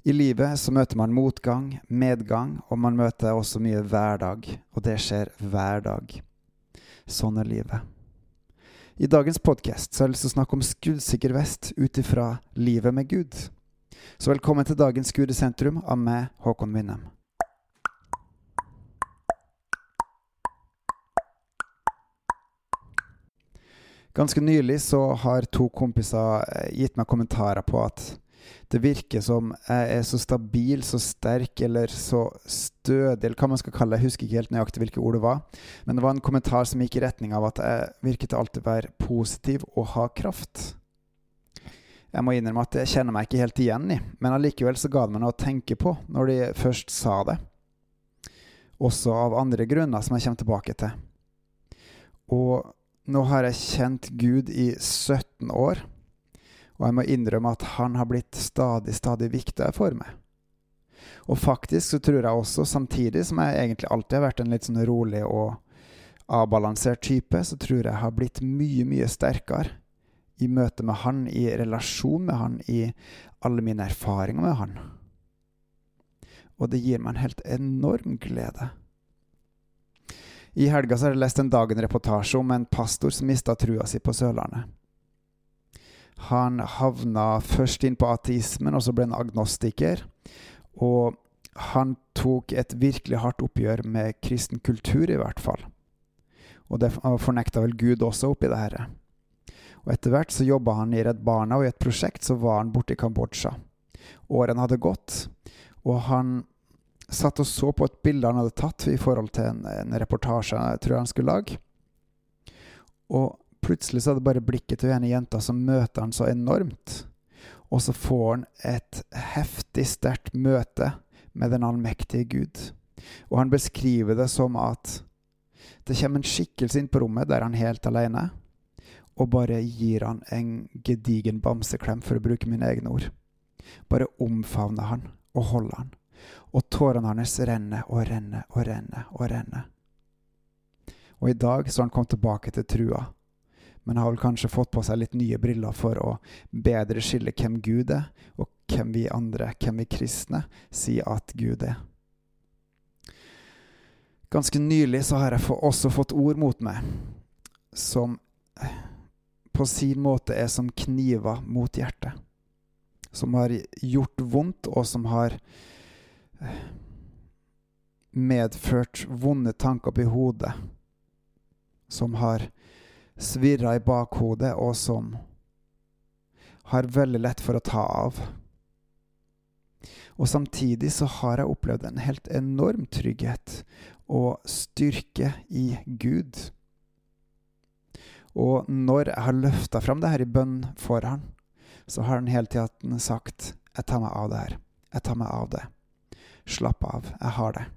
I livet så møter man motgang, medgang, og man møter også mye hverdag. Og det skjer hver dag. Sånn er livet. I dagens podkast har jeg lyst til å snakke om skuddsikker vest ut ifra livet med Gud. Så velkommen til dagens Gud i sentrum av meg, Håkon Winnem. Ganske nylig så har to kompiser eh, gitt meg kommentarer på at det virker som jeg er så stabil, så sterk eller så stødig, eller hva man skal kalle det. Jeg husker ikke helt nøyaktig hvilke ord det var. Men det var en kommentar som gikk i retning av at jeg virket alltid være positiv og ha kraft. Jeg må innrømme at jeg kjenner meg ikke helt igjen i, men allikevel så ga det meg noe å tenke på når de først sa det. Også av andre grunner som jeg kommer tilbake til. Og nå har jeg kjent Gud i 17 år. Og jeg må innrømme at han har blitt stadig, stadig viktigere for meg. Og faktisk så tror jeg også, samtidig som jeg egentlig alltid har vært en litt sånn rolig og avbalansert type, så tror jeg jeg har blitt mye, mye sterkere i møte med han, i relasjon med han, i alle mine erfaringer med han. Og det gir meg en helt enorm glede. I helga så har jeg lest en Dagen-reportasje om en pastor som mista trua si på Sørlandet. Han havna først inn på ateismen, og så ble han agnostiker. Og han tok et virkelig hardt oppgjør med kristen kultur, i hvert fall. Og det fornekta vel Gud også oppi det her. Og etter hvert så jobba han i Redd Barna, og i et prosjekt så var han borte i Kambodsja. Årene hadde gått, og han satt og så på et bilde han hadde tatt i forhold til en, en reportasje jeg tror han skulle lage. Og plutselig så er det bare blikket til ene jenta som møter han så enormt. Og så får han et heftig, sterkt møte med den allmektige Gud. Og han beskriver det som at det kommer en skikkelse inn på rommet der han er helt alene, og bare gir han en gedigen bamseklem, for å bruke mine egne ord. Bare omfavner han og holder han. Og tårene hans renner og renner og renner og renner. Og i dag så har han kommet tilbake til trua men har vel kanskje fått på seg litt nye briller for å bedre skille hvem Gud er, og hvem vi andre, hvem vi kristne, sier at Gud er. Ganske nylig så har jeg også fått ord mot meg som på sin måte er som kniver mot hjertet. Som har gjort vondt, og som har medført vonde tanker opp hodet. Som har svirrer i bakhodet, og som har veldig lett for å ta av. Og samtidig så har jeg opplevd en helt enorm trygghet og styrke i Gud. Og når jeg har løfta fram det her i bønn for han, så har han hele tida sagt 'Jeg tar meg av det her. Jeg tar meg av det. Slapp av. Jeg har det'.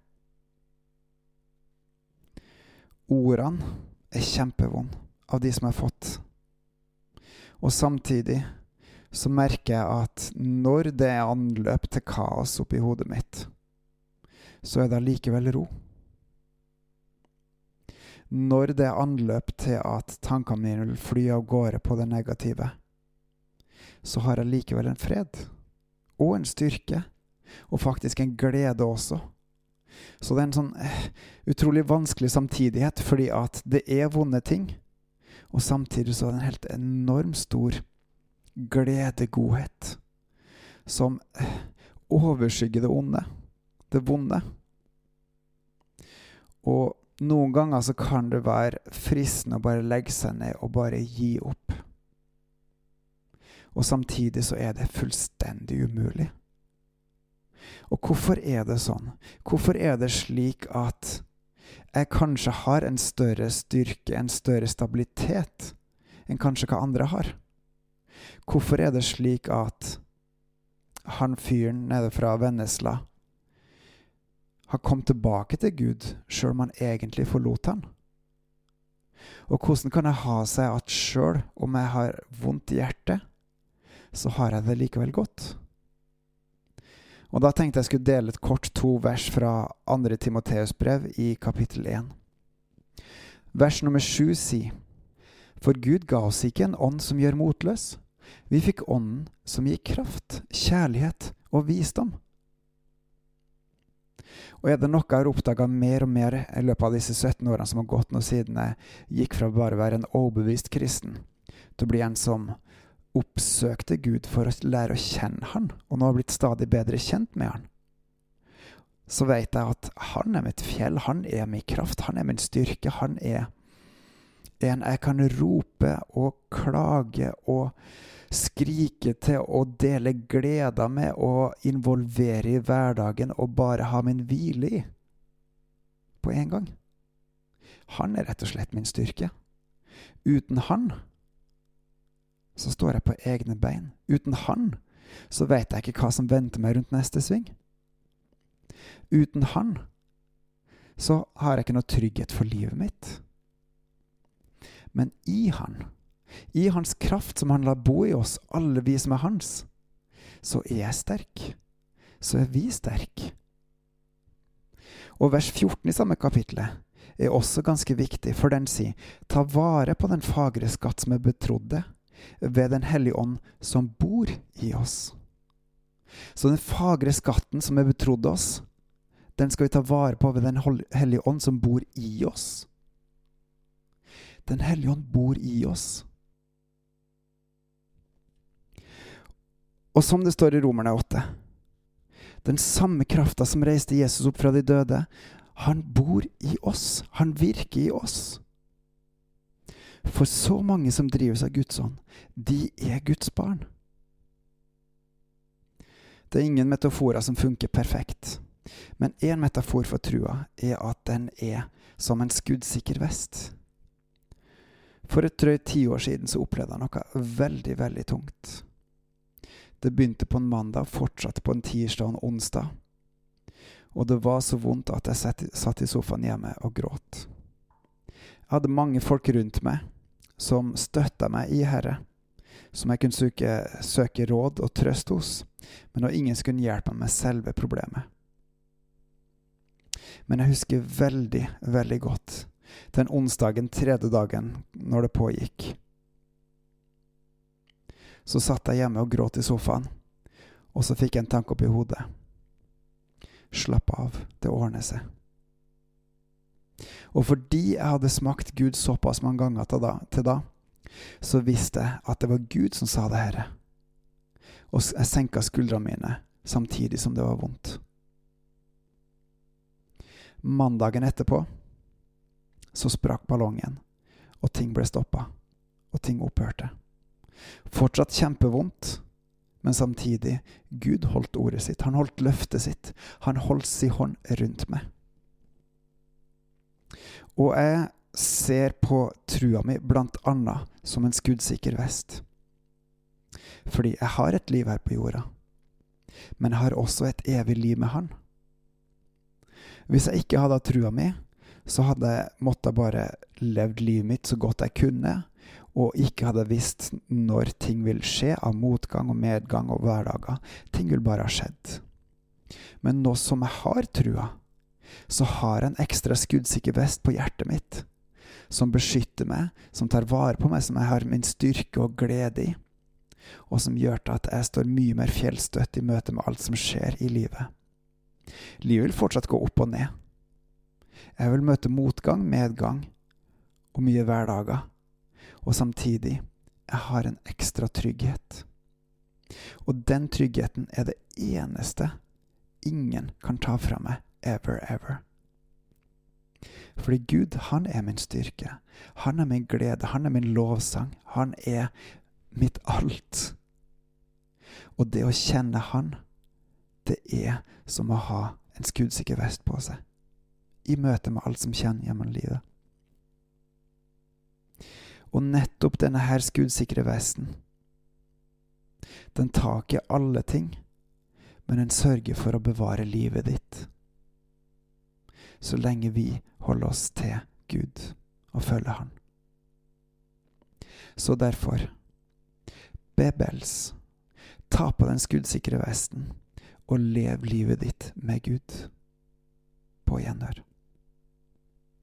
Ordene er kjempevonde av de som jeg har fått. Og samtidig så merker jeg at når det er anløp til kaos oppi hodet mitt, så er det allikevel ro. Når det er anløp til at tankene mine vil fly av gårde på det negative, så har jeg likevel en fred. Og en styrke. Og faktisk en glede også. Så det er en sånn eh, utrolig vanskelig samtidighet, fordi at det er vonde ting. Og samtidig så er det en helt enormt stor gledegodhet som overskygger det onde, det vonde. Og noen ganger så kan det være fristende å bare legge seg ned og bare gi opp. Og samtidig så er det fullstendig umulig. Og hvorfor er det sånn? Hvorfor er det slik at jeg kanskje har en større styrke, en større stabilitet, enn kanskje hva andre har. Hvorfor er det slik at han fyren nede fra Vennesla har kommet tilbake til Gud, sjøl om han egentlig forlot han? Og hvordan kan det ha seg at sjøl om jeg har vondt i hjertet, så har jeg det likevel godt? Og Da tenkte jeg skulle dele et kort to vers fra 2. Timoteus brev i kapittel 1. Vers nummer sju sier For Gud ga oss ikke en ånd som gjør motløs. Vi fikk ånden som gir kraft, kjærlighet og visdom. Og er det noe jeg har oppdaga mer og mer i løpet av disse 17 årene som har gått nå siden jeg gikk fra bare å være en overbevist kristen til å bli en som oppsøkte Gud for å lære å kjenne Han, og nå har blitt stadig bedre kjent med Han, så vet jeg at Han er mitt fjell, Han er min kraft, Han er min styrke, Han er en jeg kan rope og klage og skrike til og dele gleder med og involvere i hverdagen og bare ha min hvile i på en gang. Han er rett og slett min styrke. Uten han så står jeg på egne bein. Uten han så vet jeg ikke hva som venter meg rundt neste sving. Uten han så har jeg ikke noe trygghet for livet mitt. Men i han i hans kraft som han lar bo i oss, alle vi som er hans, så er jeg sterk. Så er vi sterk. Og vers 14 i samme kapittelet er også ganske viktig, for den sier ta vare på den fagre skatt som er betrodde, ved Den hellige ånd som bor i oss. Så den fagre skatten som er betrodd oss, den skal vi ta vare på ved Den hellige ånd som bor i oss. Den hellige ånd bor i oss. Og som det står i Romerne 8 Den samme krafta som reiste Jesus opp fra de døde, han bor i oss. Han virker i oss. For så mange som drives av Guds ånd, de er Guds barn. Det er ingen metaforer som funker perfekt, men én metafor for trua er at den er som en skuddsikker vest. For et drøyt tiår siden så opplevde jeg noe veldig, veldig tungt. Det begynte på en mandag, fortsatte på en tirsdag og en onsdag. Og det var så vondt at jeg satt i sofaen hjemme og gråt. Jeg hadde mange folk rundt meg som støtta meg i Herre, som jeg kunne søke, søke råd og trøst hos, men det ingen skulle hjelpe meg med selve problemet. Men jeg husker veldig, veldig godt den onsdagen, tredje dagen, når det pågikk. Så satt jeg hjemme og gråt i sofaen, og så fikk jeg en tanke opp i hodet. Slapp av, det ordner seg. Og fordi jeg hadde smakt Gud såpass mange ganger til da, til da så visste jeg at det var Gud som sa det her. Og jeg senka skuldrene mine samtidig som det var vondt. Mandagen etterpå så sprakk ballongen, og ting ble stoppa, og ting opphørte. Fortsatt kjempevondt, men samtidig Gud holdt ordet sitt. Han holdt løftet sitt. Han holdt sin hånd rundt meg. Og jeg ser på trua mi blant annet som en skuddsikker vest. Fordi jeg har et liv her på jorda, men jeg har også et evig liv med Han. Hvis jeg ikke hadde trua mi, så hadde jeg måttet bare levd livet mitt så godt jeg kunne, og ikke hadde visst når ting vil skje av motgang og medgang og hverdager. Ting vil bare ha skjedd. Men nå som jeg har trua, så har jeg en ekstra skuddsikker vest på hjertet mitt, som beskytter meg, som tar vare på meg, som jeg har min styrke og glede i, og som gjør til at jeg står mye mer fjellstøtt i møte med alt som skjer i livet. Livet vil fortsatt gå opp og ned. Jeg vil møte motgang, medgang og mye hverdager og samtidig jeg har en ekstra trygghet. Og den tryggheten er det eneste ingen kan ta fra meg ever, ever. Fordi Gud, han er min styrke. Han er min glede. Han er min lovsang. Han er mitt alt. Og det å kjenne Han, det er som å ha en skuddsikker vest på seg. I møte med alt som kjenner gjennom livet. Og nettopp denne her skuddsikre vesten, den tar ikke alle ting, men den sørger for å bevare livet ditt. Så lenge vi holder oss til Gud og følger Han. Så derfor, bebels, ta på den skuddsikre vesten og lev livet ditt med Gud. På gjenhør.